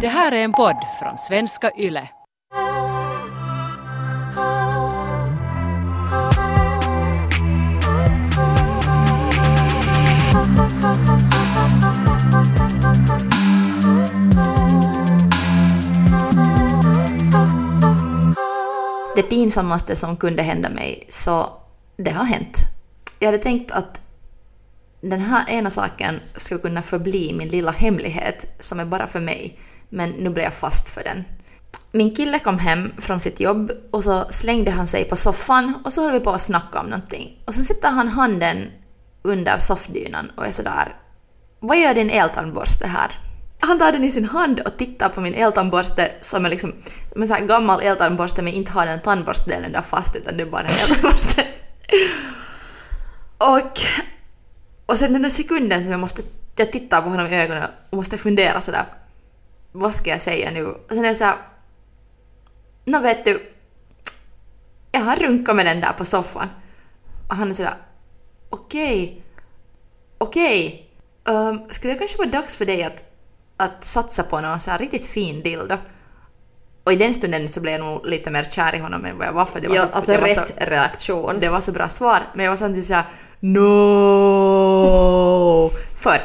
Det här är en podd från svenska YLE. det pinsammaste som kunde hända mig, så det har hänt. Jag hade tänkt att den här ena saken skulle kunna förbli min lilla hemlighet som är bara för mig, men nu blev jag fast för den. Min kille kom hem från sitt jobb och så slängde han sig på soffan och så höll vi på att snacka om någonting. Och så sätter han handen under soffdynan och är sådär Vad gör din eltandborste här? Han tar den i sin hand och tittar på min eltandborste som är liksom som en sån här gammal eltandborste men inte har den tandborstdelen där fast utan det är bara en eltandborste. och, och sen den där sekunden som jag måste, jag tittar på honom i ögonen och måste fundera sådär vad ska jag säga nu? Och sen är jag såhär Nå vet du, jag har runkat med den där på soffan. Och han är sådär okej, okay, okej, okay. um, skulle det kanske vara dags för dig att att satsa på någon så här riktigt fin dildo. Och i den stunden så blev jag nog lite mer kär i honom än vad jag var för det var ja, så, alltså det var rätt så, reaktion. Det var så bra svar, men jag var samtidigt såhär no. för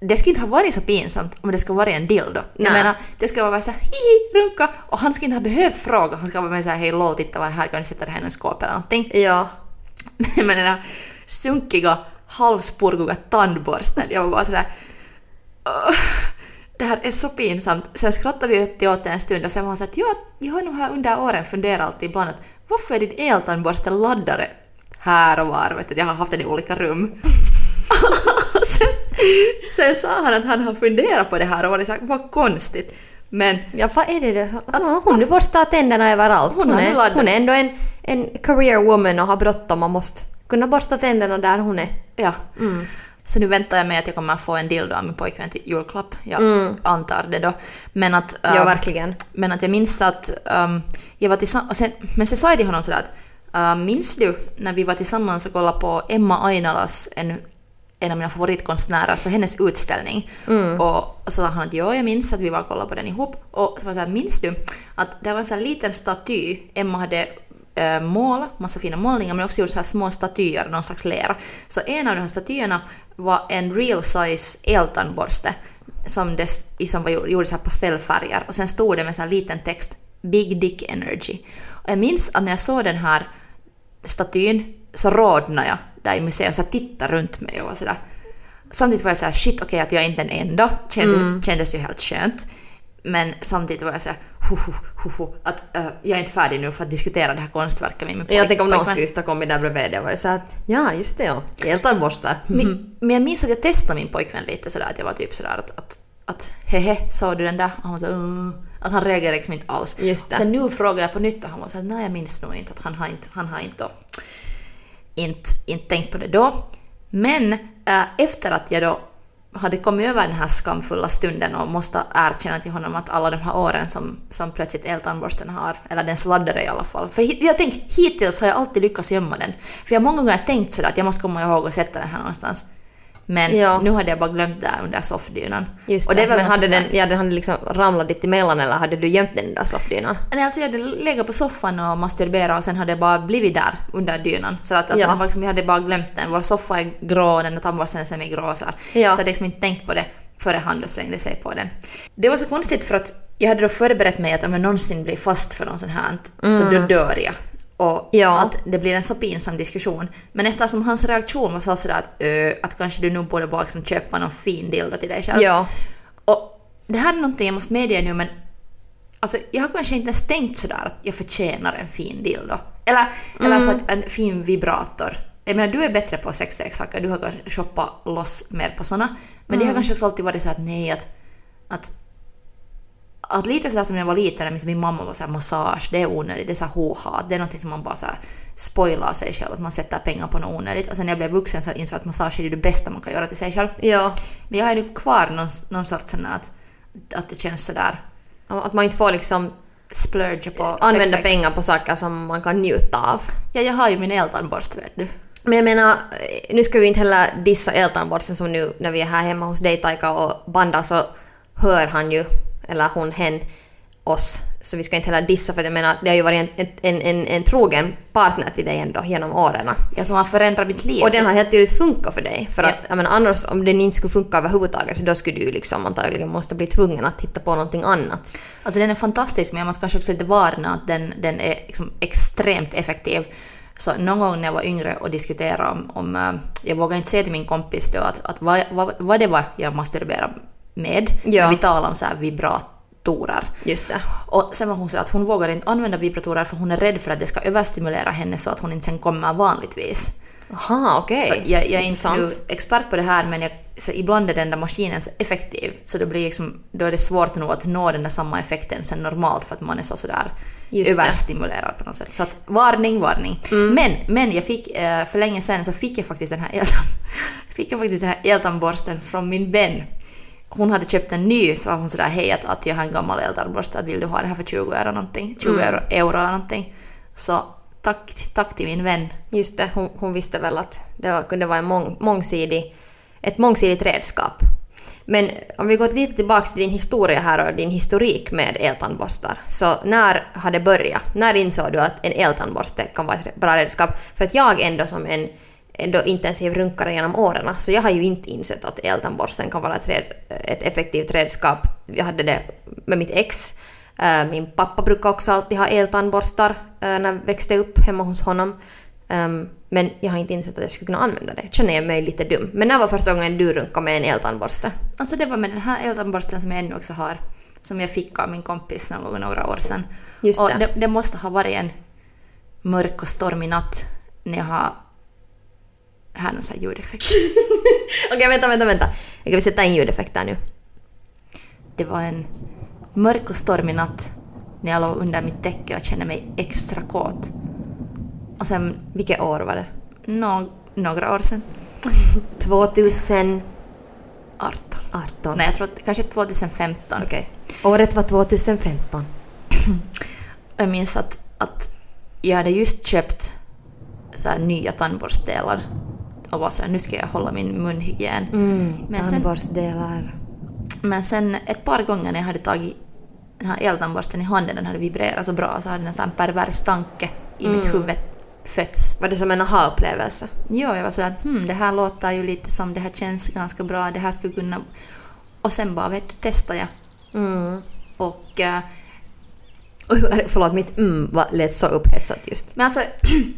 det skulle inte ha varit så pinsamt om det skulle varit en dildo. Jag Nej. menar, det skulle vara såhär hihi, runka och han skulle inte ha behövt fråga. Han skulle vara med såhär hej lol, titta vad här kan du sätta det här i en skåp eller någonting. Ja. Men den där sunkiga, halvspurgiga tandborsten, jag var bara sådär "Åh, det här är så pinsamt. Sen skrattade vi åt- det en stund och sen var hon såhär att ja, jag har nog här under åren funderat alltid ibland att varför är din eltandborste laddare här och var? Vet du, jag har haft den i olika rum. Och sen, sen sa han att han har funderat på det här och varit såhär, vad konstigt. Men Ja, vad är det då? Att, hon borstar tänderna överallt. Hon Hon, nu är, laddat. hon är ändå en, en career woman och har bråttom. Man måste kunna borsta tänderna där hon är. Ja. Mm. Så nu väntar jag mig att jag kommer få en dildo av min pojkvän till julklapp. Jag Mm. antar det då. Men att, Ja, ähm, verkligen. men att jag minns att ähm, jag var tillsammans... Men sen sa jag till honom sådär att äh, minns du när vi var tillsammans och kollade på Emma Ainalas, en, en av mina favoritkonstnärer, så hennes utställning. Mm. Och, och så sa han att ja, jag minns att vi var och kollade på den ihop. Och så var jag såhär, minns du att det var en sån här liten staty Emma hade äh, målat, massa fina målningar, men också gjort så här små statyer, någon slags lera. Så en av de här statyerna var en real size eltandborste som, des, som var gjord i så här pastellfärger och sen stod det med så här liten text Big Dick Energy. Och jag minns att när jag såg den här statyn så rodnade jag där i museet och så tittade runt mig och var sådär. Samtidigt var jag såhär shit okej att jag är inte den enda, kändes, kändes ju helt skönt. Men samtidigt var jag såhär ho, ho, ho, ho, att äh, jag är inte färdig nu för att diskutera det här konstverket med min pojk- Jag tänker om någon pojkvän. skulle just ha kommit där bredvid och varit så att ja, just det ja. Eltandborstar. Men, men jag minns att jag testade min pojkvän lite sådär att jag var typ sådär att, att, att hehe, såg du den där? Och han var så "Uh." att han reagerade liksom inte alls. Just det. Sen nu frågade jag på nytt och han var såhär nej jag minns nog inte att han har inte, han har inte, då, inte, inte tänkt på det då. Men äh, efter att jag då hade kommit över den här skamfulla stunden och måste erkänna till honom att alla de här åren som, som plötsligt eltandborsten har, eller den sladdade i alla fall. För jag tänkte, hittills har jag alltid lyckats gömma den. För jag har många gånger tänkt sådär att jag måste komma ihåg att sätta den här någonstans. Men Ja. nu hade jag bara glömt där under soffdynan. Just Och det. är väl Men hade den, ja, den hade liksom ramlat dit emellan eller hade du gömt den där soffdynan? Nej, alltså jag hade legat på soffan och masturberat och sen hade jag bara blivit där under dynan. Så att, att Ja. var liksom, jag hade bara glömt den. Vår soffa är grå och den tandborsten är semi-grå och sådär. Ja. Så jag hade liksom inte tänkt på det före han då slängde sig på den. Det var så konstigt för att jag hade då förberett mig att om jag någonsin blir fast för något sånt här så då dör jag. Och Ja. att det blir en så pinsam diskussion. Men eftersom hans reaktion var så sådär att, "Ö, att kanske du nu borde bara liksom köpa någon fin dildo till dig själv. Ja. Och det här är någonting jag måste medge nu men alltså, jag har kanske inte ens tänkt sådär att jag förtjänar en fin dildo. Eller, eller Mm. så att en fin vibrator. Jag menar du är bättre på sexleksaker, du har kanske shoppat loss mer på såna. Men det har Mm. kanske också alltid varit så att nej att, att att lite sådär som när jag var liten, minns min mamma var såhär massage, det är onödigt, det är såhär håhat, det är någonting som man bara såhär spoilar sig själv, att man sätter pengar på något onödigt. Och sen när jag blev vuxen så insåg jag att massage är det bästa man kan göra till sig själv. Ja. Men jag har ju kvar någon, någon sorts sån att, att det känns sådär Att man inte får liksom splurge på använda sexleksaker. pengar på saker som man kan njuta av. Ja, jag har ju min eltandborste vet du. Men jag menar, nu ska vi inte heller dissa eltandborsten som nu när vi är här hemma hos dig Taika och bandar så hör han ju eller hon, hen, oss. Så vi ska inte heller dissa för jag menar, det har ju varit en, en, en, en trogen partner till dig ändå genom åren. Ja, som har förändrat mitt liv. Och den har helt tydligt funkat för dig. För Ja. att jag menar, annars om den inte skulle funka överhuvudtaget så då skulle du liksom antagligen måste bli tvungen att titta på någonting annat. Alltså den är fantastisk men jag måste kanske också lite varna att den, den är liksom extremt effektiv. Så någon gång när jag var yngre och diskuterade om, om eh, jag vågade inte säga till min kompis då att, att vad, vad, vad det var jag masturberade med. Ja. Men vi talade om så här vibratorer. Just det. Och sen var hon så att hon vågar inte använda vibratorer för hon är rädd för att det ska överstimulera henne så att hon inte sen kommer vanligtvis. Aha, okej. Så jag, jag är inte nu expert på det här men jag, ibland är den där maskinen så effektiv så då, blir liksom, då är det svårt nog att nå den där samma effekten sen normalt för att man är så sådär Just överstimulerad på något sätt. Så att varning, varning. Mm. Men, men jag fick, eh, för länge sedan så fick jag faktiskt den här eltan, fick jag faktiskt den här eltandborsten från min vän. Hon hade köpt en ny så var hon sådär hej att, att jag har en gammal eltandborste att vill du ha det här för 20 euro någonting, 20 Mm. euro, euro eller någonting. Så tack, tack till min vän. Just det, hon, hon visste väl att det var, kunde vara en mång, mångsidig, ett mångsidigt redskap. Men om vi går lite tillbaka till din historia här och din historik med eltandborstar. Så när har det börjat? När insåg du att en eltandborste kan vara ett bra redskap? För att jag ändå som en ändå intensiv runkare genom åren, så jag har ju inte insett att eltandborsten kan vara ett, red, ett effektivt redskap. Jag hade det med mitt ex. Eh, Min pappa brukade också alltid ha eltandborstar eh, när jag växte upp hemma hos honom. Ehm, men jag har inte insett att jag skulle kunna använda det. Känner jag mig lite dum. Men när var första gången du runkade med en eltandborste? Alltså det var med den här eltandborsten som jag ännu också har. Som jag fick av min kompis någon några år sedan. Just och det. det. Det måste ha varit en mörk och stormig natt när jag har... Här är någon sån här ljudeffekt. Okej, vänta, vänta, vänta. Jag kan sätta in ljudeffekter nu. Det var en mörk och stormig natt när jag låg under mitt täcke och kände mig extra kåt. Och sen Vilket år var det? nå- några år sedan, 2018. 18. Nej, jag tror kanske 2015. Okej. Året var 2015. Jag minns att, att jag hade just köpt så nya tandborstdelar och var så här, nu ska jag hålla min munhygien. Mm, Men sen- tandborstdelar. Men sen ett par gånger när jag hade tagit den här eltandborsten i handen, den hade vibrerat så bra, så hade en sån pervers tanke i mitt huvud fötts. Var det som en aha-upplevelse? Ja, jag var sådär hmm, det här låter ju lite som, det här känns ganska bra, det här skulle kunna... Och sen bara, vet du, testade jag. Mm. Och... Och hur, förlåt, mitt mm var, lät så upphetsat just. Men alltså,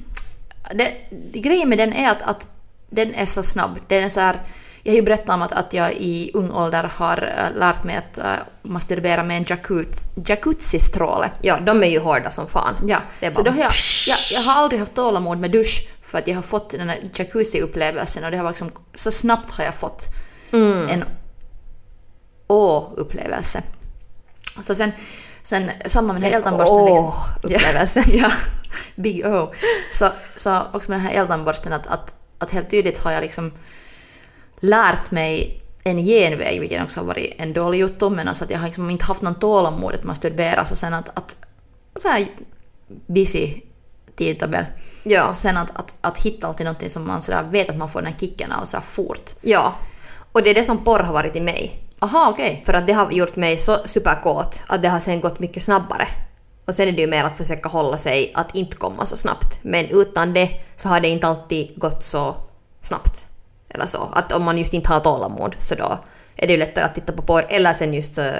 det, det, grejen med den är att, att den är så snabb. Den är så här, jag har ju berättat om att, att jag i ung ålder har äh, lärt mig att äh, masturbera med en jacuzzi, jacuzzi-stråle. Ja, de är ju hårda som fan. Ja, Det är så bara- då har jag, jag, jag har aldrig haft tålamod med dusch för att jag har fått den här jacuzzi-upplevelsen och det har liksom, så snabbt har jag fått Mm. en å-upplevelse. Så sen, sen samma med den här En eltandborsten. liksom. å-upplevelse. Ja, ja, big O. Så, så också med den här eltandborsten att, att, att helt tydligt har jag liksom lärt mig en genväg, vilket också har varit en dålig jotto, men alltså att jag har liksom inte haft någon tålamod att masturbera, så sen att, att så här busy tidtabell. Ja. Sen att, att, att hitta alltid någonting som man sådär vet att man får den här kicken av så fort. Ja. Och det är det som porr har varit i mig. Aha, okej. För att det har gjort mig så superkåt att det har sen gått mycket snabbare. Och sen är det ju mer att försöka hålla sig att inte komma så snabbt. Men utan det så har det inte alltid gått så snabbt. Eller så. Att om man just inte har tålamod så då är det ju lättare att titta på porr. Eller sen just så, eh,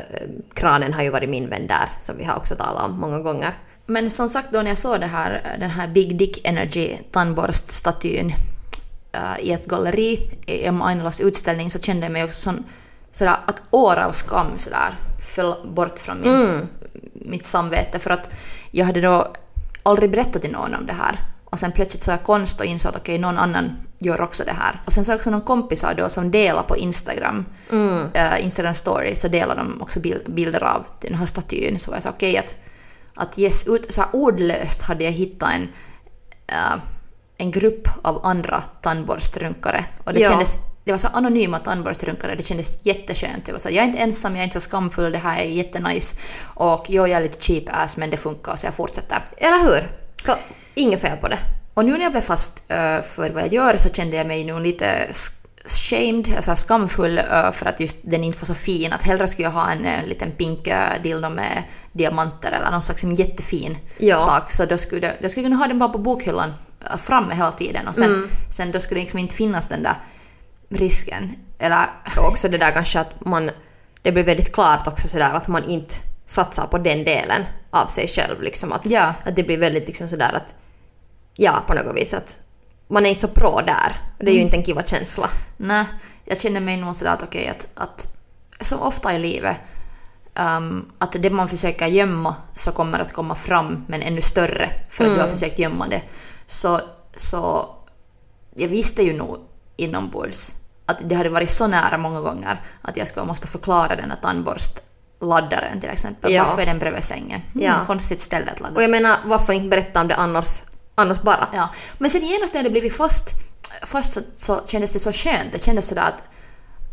kranen har ju varit min vän där som vi har också talat om många gånger. Men som sagt då när jag såg det här, den här Big Dick Energy tandborststatyn äh, i ett galleri i Emma Ainelas utställning så kände jag mig också sån, sådär att år av skam sådär föll bort från min, mitt samvete för att jag hade då aldrig berättat till någon om det här. Och sen plötsligt såg jag konst och insåg att okej, någon annan gör också det här. Och sen såg jag också någon kompisar då som delar på Instagram, äh, Instagram story, så delar de också bil- bilder av den här statyn. Så var jag så okej att, att yes, ut, så ordlöst hade jag hittat en, äh, en grupp av andra tandborstrunkare. Och det Ja. kändes det var så anonyma tandborstrunkare, det kändes jätteskönt. Det var så, jag är inte ensam, jag är inte så skamfull, det här är jättenice. Och jo, jag är lite cheap ass men det funkar så jag fortsätter. Eller hur? Så inget fel på det. Och nu när jag blev fast eh, för vad jag gör så kände jag mig nog lite shamed, alltså skamfull uh, för att just den inte var så fin. Att hellre skulle jag ha en uh, liten pink dildo med diamanter eller någon slags jättefin Ja. sak. Så då skulle, jag- jag skulle kunna ha den bara på bokhyllan framme hela tiden. Och sen, Mm. sen då skulle det liksom inte finnas den där risken. Eller också det där kanske att man, det blir väldigt klart också sådär att man inte satsar på den delen av sig själv. Liksom att, Ja. att det blir väldigt liksom sådär att, ja på något vis att man är inte så pro där. Det är ju inte en kiva känsla. Nej, jag känner mig nog sådär att okej att, att som ofta i livet um, att det man försöker gömma så kommer att komma fram men ännu större för att du har Mm. försökt gömma det. Så, så jag visste ju nog inombords att det hade varit så nära många gånger att jag skulle måste förklara den här tandborstladdaren till exempel. Ja. Varför är den bredvid sängen? Mm, Ja. Konstigt ställe att ladda. Och jag menar varför inte berätta om det annars, annars bara? Ja. Men sen genast när jag hade blivit fast, fast så, så kändes det så skönt. Det kändes sådär att,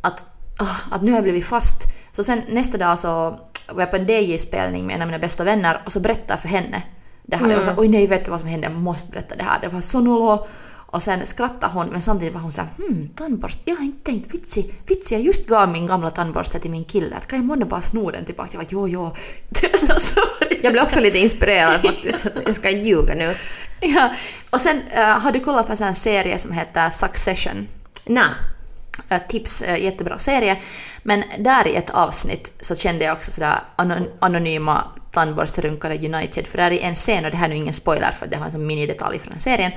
att, ah, att nu har jag blivit fast. Så sen nästa dag så var jag på en DJ-spelning med en av mina bästa vänner och så berättade jag för henne det här. Jag var så, oj nej vet du vad som hände, jag måste berätta det här. Det var så nolo. Och sen skrattade hon men samtidigt var hon såhär hmm tandborste, jag har inte tänkt vitsi, vitsi jag just gav min gamla tandborste till min kille att kan jag månne bara sno den tillbaka? Jag var jo jo. Var Jag blev också lite inspirerad faktiskt. Jag ska ljuga nu. Ja, och sen uh, har du kollat på en sån serie som heter Succession? Nej. Eh, tips, uh, jättebra serie. Men där i ett avsnitt så kände jag också sådär anon- anonyma tandborsterunkare United. För där är en scen, och det här är nu ingen spoiler för det har en sån minidetalj från serien.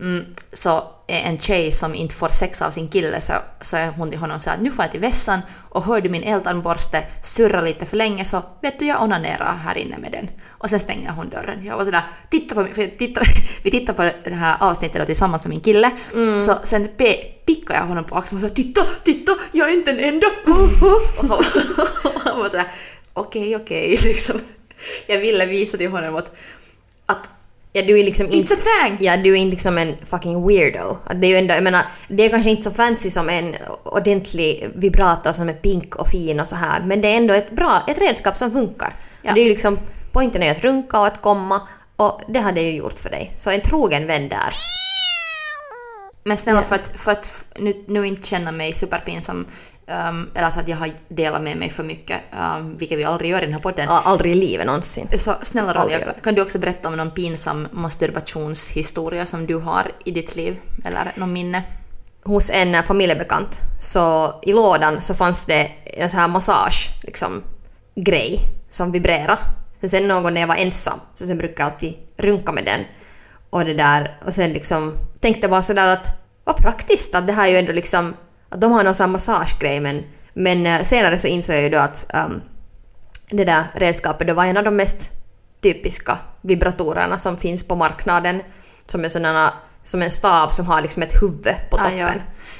Mm, så är en tjej som inte får sex av sin kille så, så är hon till honom säger att nu får jag till vässan och hör du min eltandborste surra lite för länge så vet du jag onanerar här inne med den. Och sen stänger hon dörren. Jag var sådär, titta på, för jag titta, vi tittar på det här avsnittet då tillsammans med min kille. Så sen pe, pickade jag honom på axeln och sa titta, titta, jag är inte den enda. Och han, och han var sådär, okej, okej, liksom. Jag ville visa till honom att, att Ja, du är liksom It's inte... a thing! Ja, du är inte liksom en fucking weirdo. Det är ju ändå, jag menar, det är kanske inte så fancy som en ordentlig vibrator som är pink och fin och så här, men det är ändå ett bra, ett redskap som funkar. Ja. Det är ju liksom, poängen är att runka och att komma och det har det ju gjort för dig. Så en trogen vän där. Men snälla för att, för att nu, nu inte känna mig superpinsam um, eller så att jag har delat med mig för mycket, um, vilket vi aldrig gör i den här podden. Ja, aldrig i livet någonsin. Så snälla göra. kan du också berätta om någon pinsam masturbationshistoria som du har i ditt liv? Eller någon minne? hos en eh, familjebekant så i lådan så fanns det en sån här massage liksom grej som vibrerade. Så sen någon gång när jag var ensam så sen brukade jag alltid runka med den. Och det där och sen liksom tänkte jag bara sådär att vad praktiskt att det här är ju ändå liksom att de har någon sån massagegrej men men eh, senare så insåg jag ju då att ehm, det där redskapet det var en av de mest typiska vibratorerna som finns på marknaden. Som är sådana, som en stav som har liksom ett huvud på Ah, toppen. ja.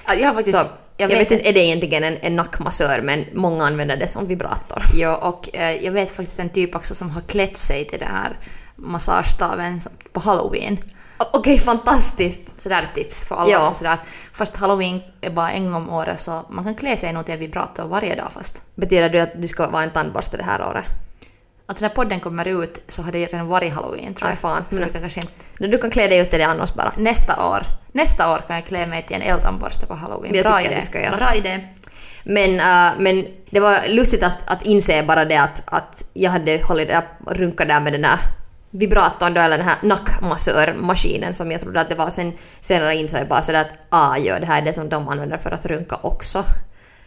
Ja, jag har faktiskt... Så, jag, vet inte, är det egentligen en, en nackmassör men många använder det som vibrator. Ja, och eh, jag vet faktiskt en typ också som har klätt sig till den här massagestaven på halloween. Okej, fantastiskt! Så där är ett tips för alla Ja. också sådär att fast halloween är bara en gång om året så man kan klä sig nog till en vibrator varje dag fast. Betyder det att du ska vara en tandborste det här året? Alltså när podden kommer ut så har det redan varit halloween tror Aj, jag. fan. Så Men- kan kanske inte... Du kan klä dig ut till det annars bara. Nästa år, nästa år kan jag klä mig till en eltandborste på halloween. Det Bra jag idé. du ska göra. Bra idé. Men, äh, men det var lustigt att, att inse bara det att, att jag hade hållit där och runkat där med den där vibratorn då, eller den här nackmassörmaskinen som jag trodde att det var. Sen senare insåg jag bara sådär att ah, ja, det här är det som de använder för att runka också.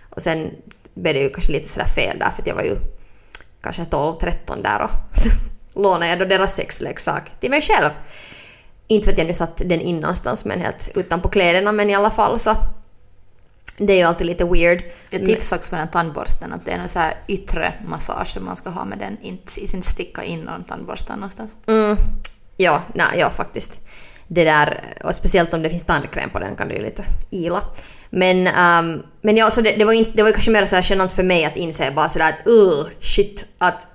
Och sen blev det ju kanske lite sådär fel där för att jag var ju kanske 12-13 där och så lånade jag då deras sexleksak till mig själv. Inte för att jag nu satt den in någonstans men helt utanpå kläderna men i alla fall så det är ju alltid lite weird. Jag tipsar också på den tandborsten att det är någon så här yttre massage som man ska ha med den. Inte, inte sticka in någon tandborste någonstans. Mm, ja, nej, ja faktiskt. Det där, och speciellt om det finns tandkräm på den kan det ju lite ila. Men, ehm, men ja, så det, det, var inte, det var kanske mer så här genant för mig att inse bara sådär att uh, shit, att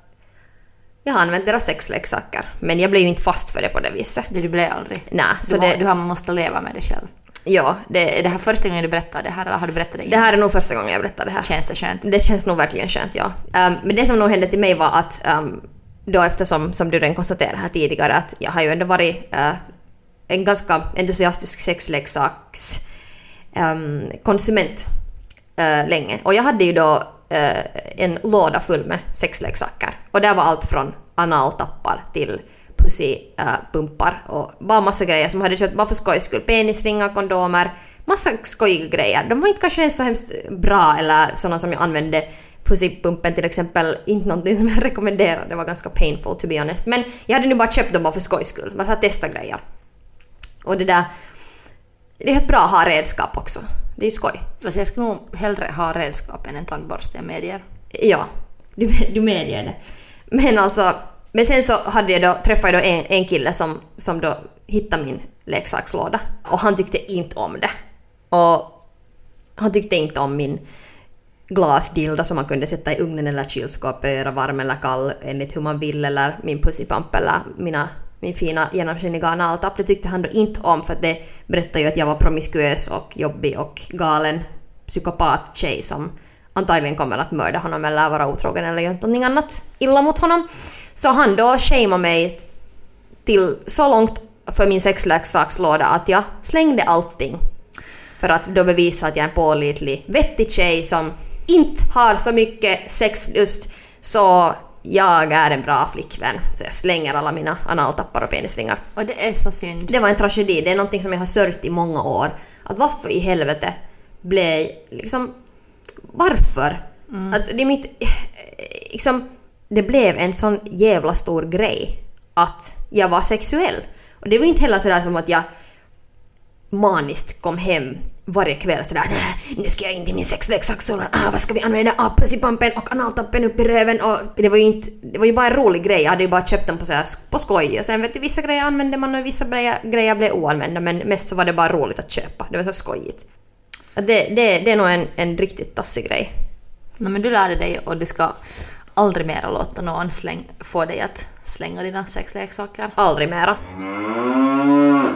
jag har använt deras sexleksaker. Men jag blev ju inte fast för det på det viset. Det du blev aldrig. Nej, så du, det, du har måste leva med det själv. ja, det, Är det här första gången du berättar det här eller har du berättat det det innan? här är nog första gången jag berättar det här. Känns det skönt? Det känns nog verkligen skönt, ja. Ehm, men det som nog hände till mig var att um, då eftersom, som du redan konstaterade här tidigare, att jag har ju ändå varit eh, en ganska entusiastisk sexleksaks um, konsument uh, länge. Och jag hade ju då uh, en låda full med sexleksaker. Och där var allt från analtappar till pussypumpar och bara massa grejer som hade köpt bara för skojs skull. Penisringar, kondomer, massa skojiga grejer. De var inte kanske så hemskt bra eller sådana som jag använde pussypumpen till exempel, inte någonting som jag rekommenderar. Det var ganska painful to be honest. Men jag hade nu bara köpt dem bara för skojs skull. Bara testa grejer. Och det där... Det är ett bra att ha redskap också. Det är ju skoj. Alltså jag skulle nog hellre ha redskap än en tandborste, jag medger. Ja, du, du medger det. Men alltså, men sen så hade jag då, träffade jag då en, en kille som, som då hittade min leksakslåda. Och han tyckte inte om det. Och han tyckte inte om min glasdildo som man kunde sätta i ugnen eller kylskåpet och göra varm eller kall enligt hur man vill eller min pussipamp eller mina, min fina genomskinliga analtapp. Det tyckte han då inte om för att det berättade ju att jag var promiskuös och jobbig och galen psykopat-tjej som antagligen kommer att mörda honom eller vara otrogen eller göra någonting annat illa mot honom. Så han då shameade mig till så långt för min sexleksakslåda att jag slängde allting. För att då bevisa att jag är en pålitlig, vettig tjej som inte har så mycket sexlust så jag är en bra flickvän. Så jag slänger alla mina analtappar och penisringar. Och det är så synd. Det var en tragedi. Det är någonting som jag har sörjt i många år. Att varför i helvete blev liksom... Varför? Mm. Att det är mitt... Liksom, det blev en sån jävla stor grej att jag var sexuell. Och det var inte heller sådär som att jag maniskt kom hem varje kväll sådär äh, nu ska jag in till min sexleksaksskola, ah, vad ska vi använda? Ah, pussipampen och analtappen upp i röven och det var ju inte, det var ju bara en rolig grej, jag hade ju bara köpt dem på, sådär, på skoj och sen vet du vissa grejer använde man och vissa grejer, blev oanvända men mest så var det bara roligt att köpa, det var så skojigt. Det, det, det är nog en, en riktigt tassig grej. No, men du lärde dig och du ska aldrig mera låta någon släng, få dig att slänga dina sexleksaker. Aldrig mera.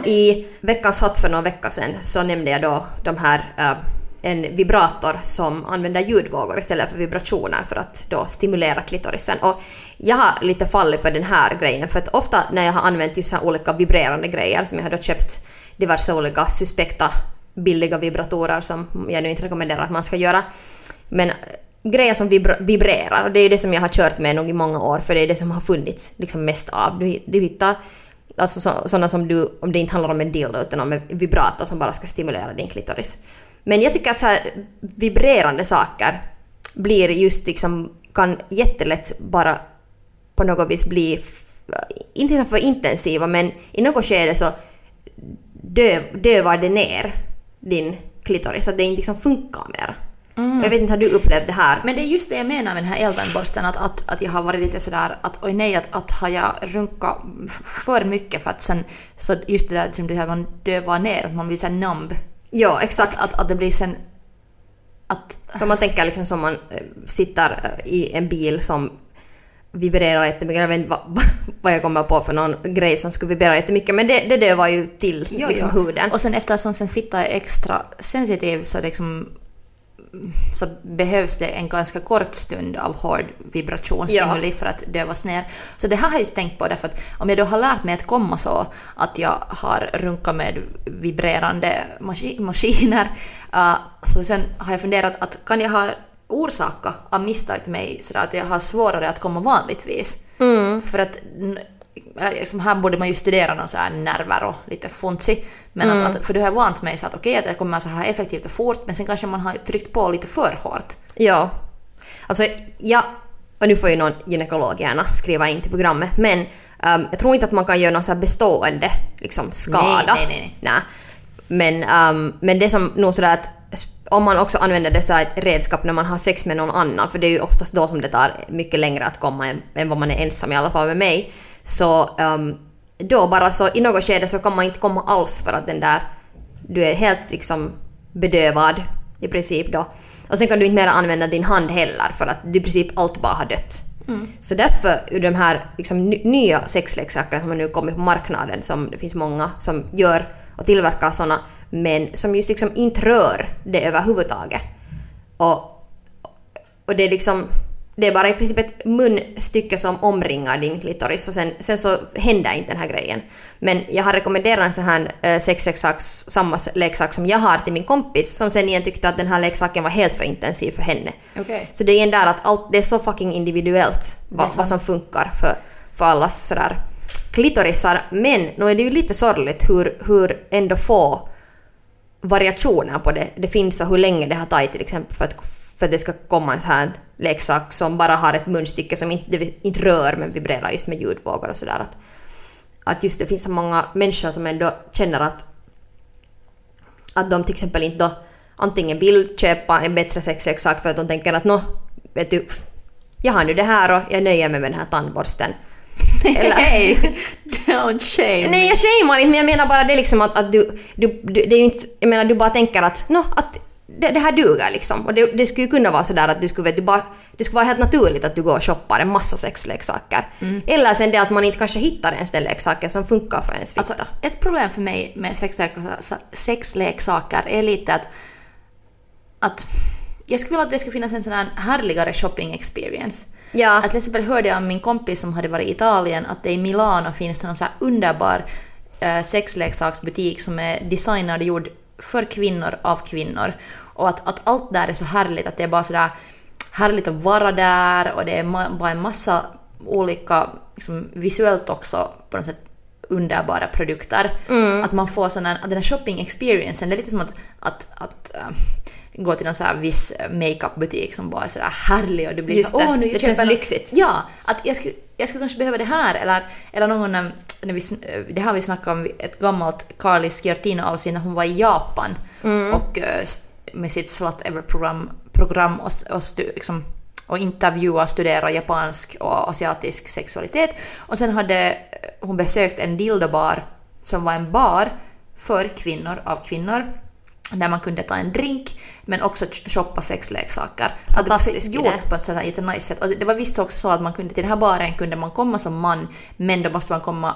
I veckans hot för någon vecka sedan så nämnde jag då de här eh, en vibrator som använder ljudvågor istället för vibrationer för att då stimulera klitorisen. Och jag har lite fallit för den här grejen för att ofta när jag har använt just så här olika vibrerande grejer som jag har då köpt diverse olika suspekta billiga vibratorer som jag nu inte rekommenderar att man ska göra. Men grejer som vibra- vibrerar och det är det som jag har kört med nog i många år för det är det som har funnits liksom mest av. Du, du hittar alltså så, sådana som du, om det inte handlar om en dildo utan om en vibrator som bara ska stimulera din klitoris. Men jag tycker att så här, vibrerande saker blir just liksom, kan jättelätt bara på något vis bli, inte för intensiva men i något skede så dö, dövar det ner din klitoris, att det inte liksom funkar mer. Jag vet inte, har du upplevt det här? Men det är just det jag menar med den här eltandborsten, att, att, att jag har varit lite sådär att oj nej, att, att har jag runkat för mycket för att sen, så just det där som du säger, man dövar ner, att man blir såhär numb. ja, exakt. Att, att det blir sen, att, För man tänker liksom som man eh, sitter eh, i en bil som vibrerar jättemycket. Jag vet inte vad, vad jag kommer på för någon grej som skulle vibrera jättemycket men det, det dövar ju till Jo, liksom jo. huden. Och sen eftersom sen fitta är extra sensitiv så liksom så behövs det en ganska kort stund av hård vibrationsstimuli för att dövas ner. Så det här har jag just tänkt på därför att om jag då har lärt mig att komma så att jag har runkat med vibrerande maski- maskiner uh, så sen har jag funderat att kan jag ha orsakat av misstag till mig så att jag har svårare att komma vanligtvis. För att eller liksom här borde man ju studera någon så här nerver och lite funsi. Men att, att, för du har vant mig så att okej att det kommer så här effektivt och fort men sen kanske man har tryckt på lite för hårt. Ja. Alltså, ja, och nu får ju någon gynekolog gärna skriva in till programmet, men ehm, jag tror inte att man kan göra någon så här bestående liksom, skada. Nej, nej, nej. Men, ehm, men det som nog sådär att om man också använder det här ett redskap när man har sex med någon annan, för det är ju oftast då som det tar mycket längre att komma än, än vad man är ensam i alla fall med mig, så ehm, då bara så i något skede så kan man inte komma alls för att den där, du är helt liksom bedövad i princip då. Och sen kan du inte mer använda din hand heller för att du i princip allt bara har dött. Så därför, ur de här liksom, ny- nya sexleksakerna som har nu kommit på marknaden, som det finns många som gör och tillverkar sådana, men som just liksom inte rör det överhuvudtaget. Och, och det är liksom, det är bara i princip ett munstycke som omringar din klitoris och sen, sen så händer inte den här grejen. Men jag har rekommenderat en sån här äh, sexleksak, samma leksak som jag har till min kompis som sen igen tyckte att den här leksaken var helt för intensiv för henne. Okej. Så det är igen där att allt, det är så fucking individuellt vad, vad som funkar för, för allas sådär klitorisar. Men nu är det ju lite sorgligt hur, hur ändå få variationer på det det finns och hur länge det har tagit till exempel för att, för att det ska komma en sån här leksak som bara har ett munstycke som inte, inte rör men vibrerar just med ljudvågor och sådär. Att, att just det finns så många människor som ändå känner att att de till exempel inte då antingen vill köpa en bättre sexleksak för att de tänker att nå, vet du, jag har nu det här och jag nöjer mig med den här tandborsten. Eller- Hey, don't shame Nej jag shamear inte men jag menar bara det liksom att, att du, du, du, det är ju inte, jag menar du bara tänker att nå, att det, det här duger liksom. Och det, det skulle ju kunna vara sådär att du skulle, vet, du bara, det skulle vara helt naturligt att du går och shoppar en massa sexleksaker. Eller sen det att man inte kanske hittar ens den leksaken som funkar för ens fitta. Alltså, ett problem för mig med sexleksaker, sexleksaker är lite att, att jag skulle vilja att det skulle finnas en sån här härligare shopping experience. ja. Att till exempel hörde jag av min kompis som hade varit i Italien att det i Milano finns någon så underbar eh, sexleksaksbutik som är designad och gjord för kvinnor av kvinnor. Och att, att allt där är så härligt, att det är bara sådär härligt att vara där och det är bara en massa olika, liksom, visuellt också på något sätt underbara produkter. Att man får sån här, att den här shopping experiencen, det är lite som att, att, att äh, gå till någon så här viss makeupbutik som bara är sådär härlig och du blir Just så det. åh nu Det känns jag- lyxigt. Ja, att jag skulle, jag skulle kanske behöva det här eller, eller någon, när vi, det har vi snackat om, ett gammalt Carly Sciortino avsnitt när hon var i Japan Mm. och st- med sitt Slut Ever-program program och, och, stu, liksom, och intervjua och studera japansk och asiatisk sexualitet. Och sen hade eh, hon besökt en dildobar som var en bar för kvinnor av kvinnor där man kunde ta en drink men också shoppa sexleksaker. Fantastisk Att det var gjort på ett sånt här jättenice sätt. Och det var visst också så att man kunde till den här baren kunde man komma som man men då måste man komma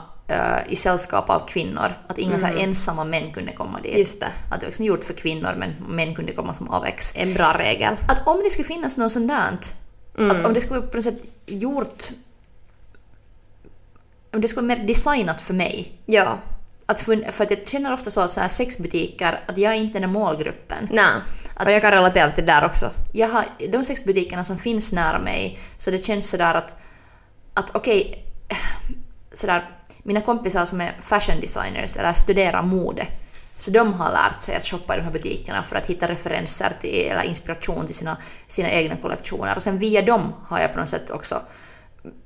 i sällskap av kvinnor. Att inga så här ensamma män kunde komma dit. Just det. Att det var liksom gjort för kvinnor men män kunde komma som avex. En bra regel. Att om det skulle finnas något sånt där, att om det skulle vara på något sätt gjort om det skulle vara mer designat för mig. Ja. Att för, för att jag känner ofta så att så här sexbutiker, att jag är inte den målgruppen. Nej. Och jag kan relatera till det där också. Jag har, de sexbutikerna som finns nära mig, så det känns sådär att, att okej, sådär, mina kompisar som är fashion designers eller studerar mode, så de har lärt sig att shoppa i de här butikerna för att hitta referenser till, eller inspiration till sina, sina egna kollektioner. Och sen via dem har jag på något sätt också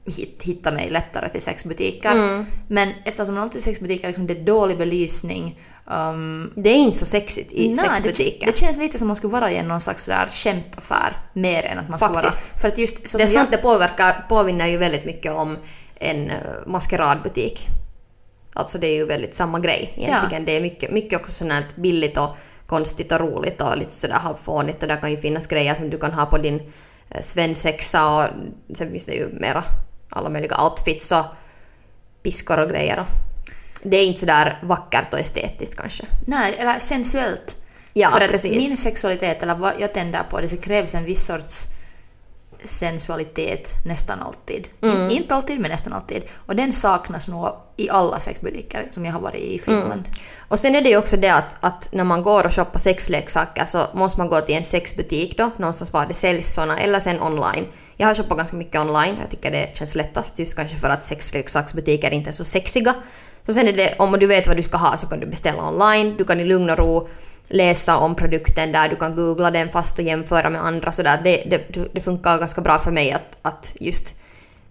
hit, hitta mig lättare till sexbutiker. Men eftersom alltid sexbutiker liksom, det är dålig belysning, um, Det är inte så sexigt i Nej, sexbutiken. Det, det känns lite som man skulle vara i någon slags sådär skämtaffär mer än att man skulle vara... Faktiskt. För att just så det är sant, jag, det påverkar, påminner ju väldigt mycket om en uh, maskeradbutik. Alltså det är ju väldigt samma grej egentligen. Det är mycket, mycket också sånt här billigt och konstigt och roligt och lite sådär halvfånigt och där kan ju finnas grejer som du kan ha på din eh, svensexa och sen finns det ju mera alla möjliga outfits och piskor och grejer. Det är inte sådär vackert och estetiskt kanske. Nej, eller sensuellt. Ja, För att precis. min sexualitet, eller vad jag tänder på, det så krävs en viss sorts sensualitet nästan alltid. Mm. In, inte alltid, men nästan alltid. Och den saknas nog i alla sexbutiker som jag har varit i i Finland. Och sen är det ju också det att, att när man går och shoppar sexleksaker så måste man gå till en sexbutik då, någonstans var det säljs såna, eller sen online. Jag har shoppat ganska mycket online, jag tycker det känns lättast just kanske för att sexleksaksbutiker inte är så sexiga. Så sen är det, om du vet vad du ska ha så kan du beställa online, du kan i lugn och ro läsa om produkten där, du kan googla den fast och jämföra med andra sådär. Det, det, det funkar ganska bra för mig att, att just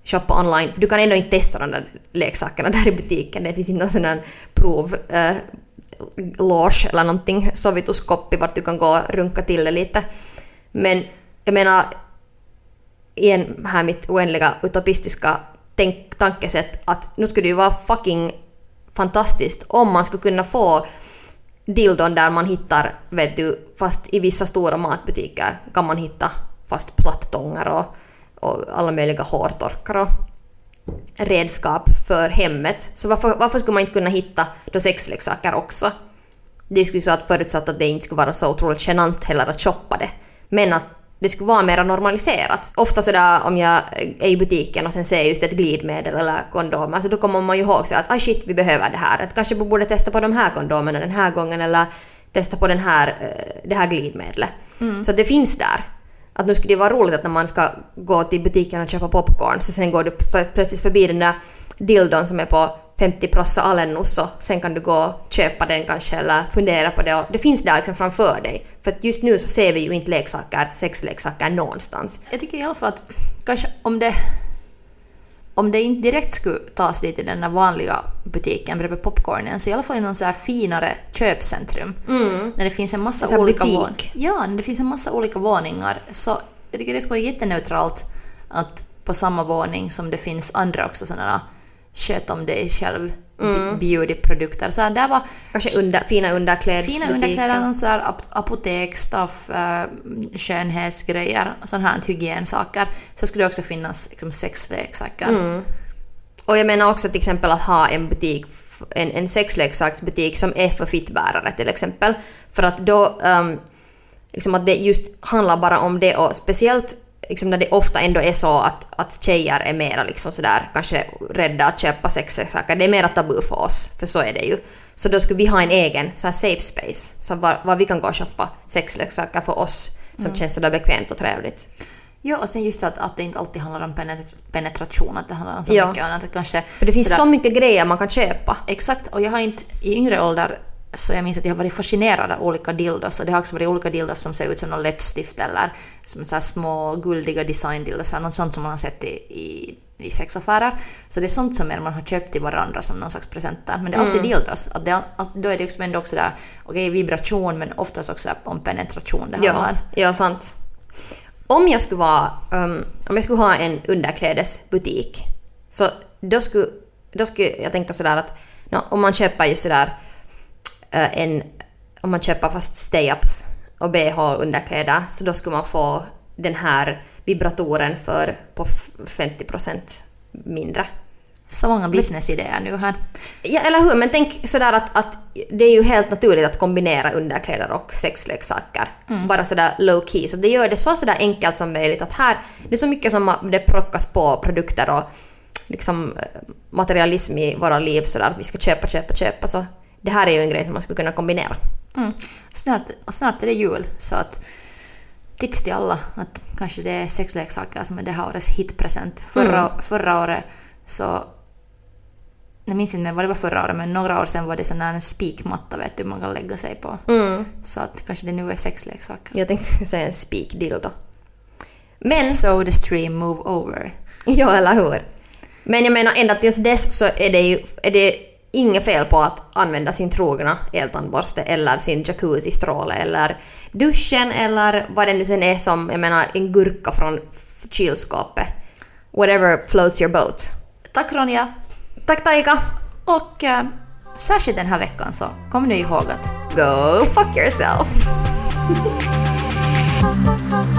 shoppa online. För du kan ändå inte testa de där leksakerna där i butiken. Det finns inte någon sån där prov eh, loge eller någonting, sovituskoppi vart du kan gå och runka till det lite. Men jag menar, igen här mitt oändliga utopistiska tänk, tankesätt att nu skulle det ju vara fucking fantastiskt om man skulle kunna få dildon där man hittar, vet du, fast i vissa stora matbutiker kan man hitta fast plattångar och, och alla möjliga hårtorkar och redskap för hemmet. Så varför, varför skulle man inte kunna hitta då sexleksaker också? Det skulle så att förutsatt att det inte skulle vara så otroligt genant heller att shoppa det. Men att det skulle vara mer normaliserat. Ofta sådär om jag är i butiken och sen ser just ett glidmedel eller kondomer så då kommer man ju ihåg så att ah shit vi behöver det här. Att kanske vi borde testa på de här kondomerna den här gången eller testa på den här, eh, det här glidmedlet. Mm. Så det finns där. Att nu skulle det vara roligt att när man ska gå till butiken och köpa popcorn så sen går du för, plötsligt förbi den där dildon som är på 50 prossa alennus och sen kan du gå och köpa den kanske eller fundera på det och det finns där liksom framför dig. För att just nu så ser vi ju inte leksaker, sexleksaker någonstans. Jag tycker i alla fall att kanske om det, om det inte direkt skulle tas dit i den där vanliga butiken bredvid popcornen så i alla fall i någon så här finare köpcentrum. När det finns en massa olika våningar. Ja, när det finns en massa olika våningar. Så jag tycker det skulle vara jätteneutralt att på samma våning som det finns andra också sådana sköt om dig själv mm. beautyprodukter. Så där var Kanske under, fina underklädesbutiker. Fina underkläder, någon sån där ap- apoteksstuff, äh, skönhetsgrejer, sån här hygiensaker. Så skulle det också finnas liksom, sexleksaker. Mm. Och jag menar också till exempel att ha en butik, en, en sexleksaksbutik som är för fittbärare till exempel. För att då, um, liksom att det just handlar bara om det och speciellt liksom när det ofta ändå är så att, att tjejer är mera liksom sådär kanske rädda att köpa sexleksaker. Det är mera tabu för oss, för så är det ju. Så då skulle vi ha en egen så här safe space, så var, var vi kan gå och shoppa sexleksaker för oss som känns sådär bekvämt och trevligt. Ja, och sen just att, att det inte alltid handlar om penet- penetration, att det handlar om så Ja. mycket annat. Kanske För det finns sådär- så mycket grejer man kan köpa. Exakt, och jag har inte i yngre ålder så jag minns att jag har varit fascinerad av olika dildos och det har också varit olika dildos som ser ut som någon läppstift eller som så små guldiga designdildos eller något sånt som man har sett i, i, i sexaffärer. Så det är sånt som man har köpt till varandra som någon slags presenter. Men det är alltid dildos. Att det, att då är det liksom ändå också där, okej vibration men oftast också om penetration det Ja, handlar. ja sant. Om jag skulle vara, um, om jag skulle ha en underklädesbutik så då skulle, då skulle jag tänka sådär att nå, om man köper ju sådär eh, en, om man köper fast stay-ups och bh underkläder så då skulle man få den här vibratoren för på f- 50% mindre. Så många businessidéer nu här. Ja, eller hur? Men tänk sådär att, att det är ju helt naturligt att kombinera underkläder och sexleksaker. Bara sådär low key. Så det gör det så sådär enkelt som möjligt. Att här, det är så mycket som det plockas på produkter och liksom eh, materialism i våra liv sådär att vi ska köpa, köpa, köpa. Så det här är ju en grej som man skulle kunna kombinera. Mm. Snart, och snart är det jul så att tips till alla att kanske det är sexleksaker som är det här årets hitpresent. Förra, förra året så jag minns inte vad det var förra året men några år sedan var det sån där en spikmatta vet du man kan lägga sig på. Mm. Så att kanske det nu är sexleksaker. Jag tänkte säga en speak-dildo. Men So the stream move over. Ja, eller hur? Men jag menar ända tills dess så är det ju är det inget fel på att använda sin trogna eltandborste eller sin jacuzzi-stråle eller duschen eller vad det nu sen är som, jag menar en gurka från kylskåpet. Whatever floats your boat. Tack Ronja! Tack Taika! Och äh, särskilt den här veckan så kom nu ihåg att Go fuck yourself!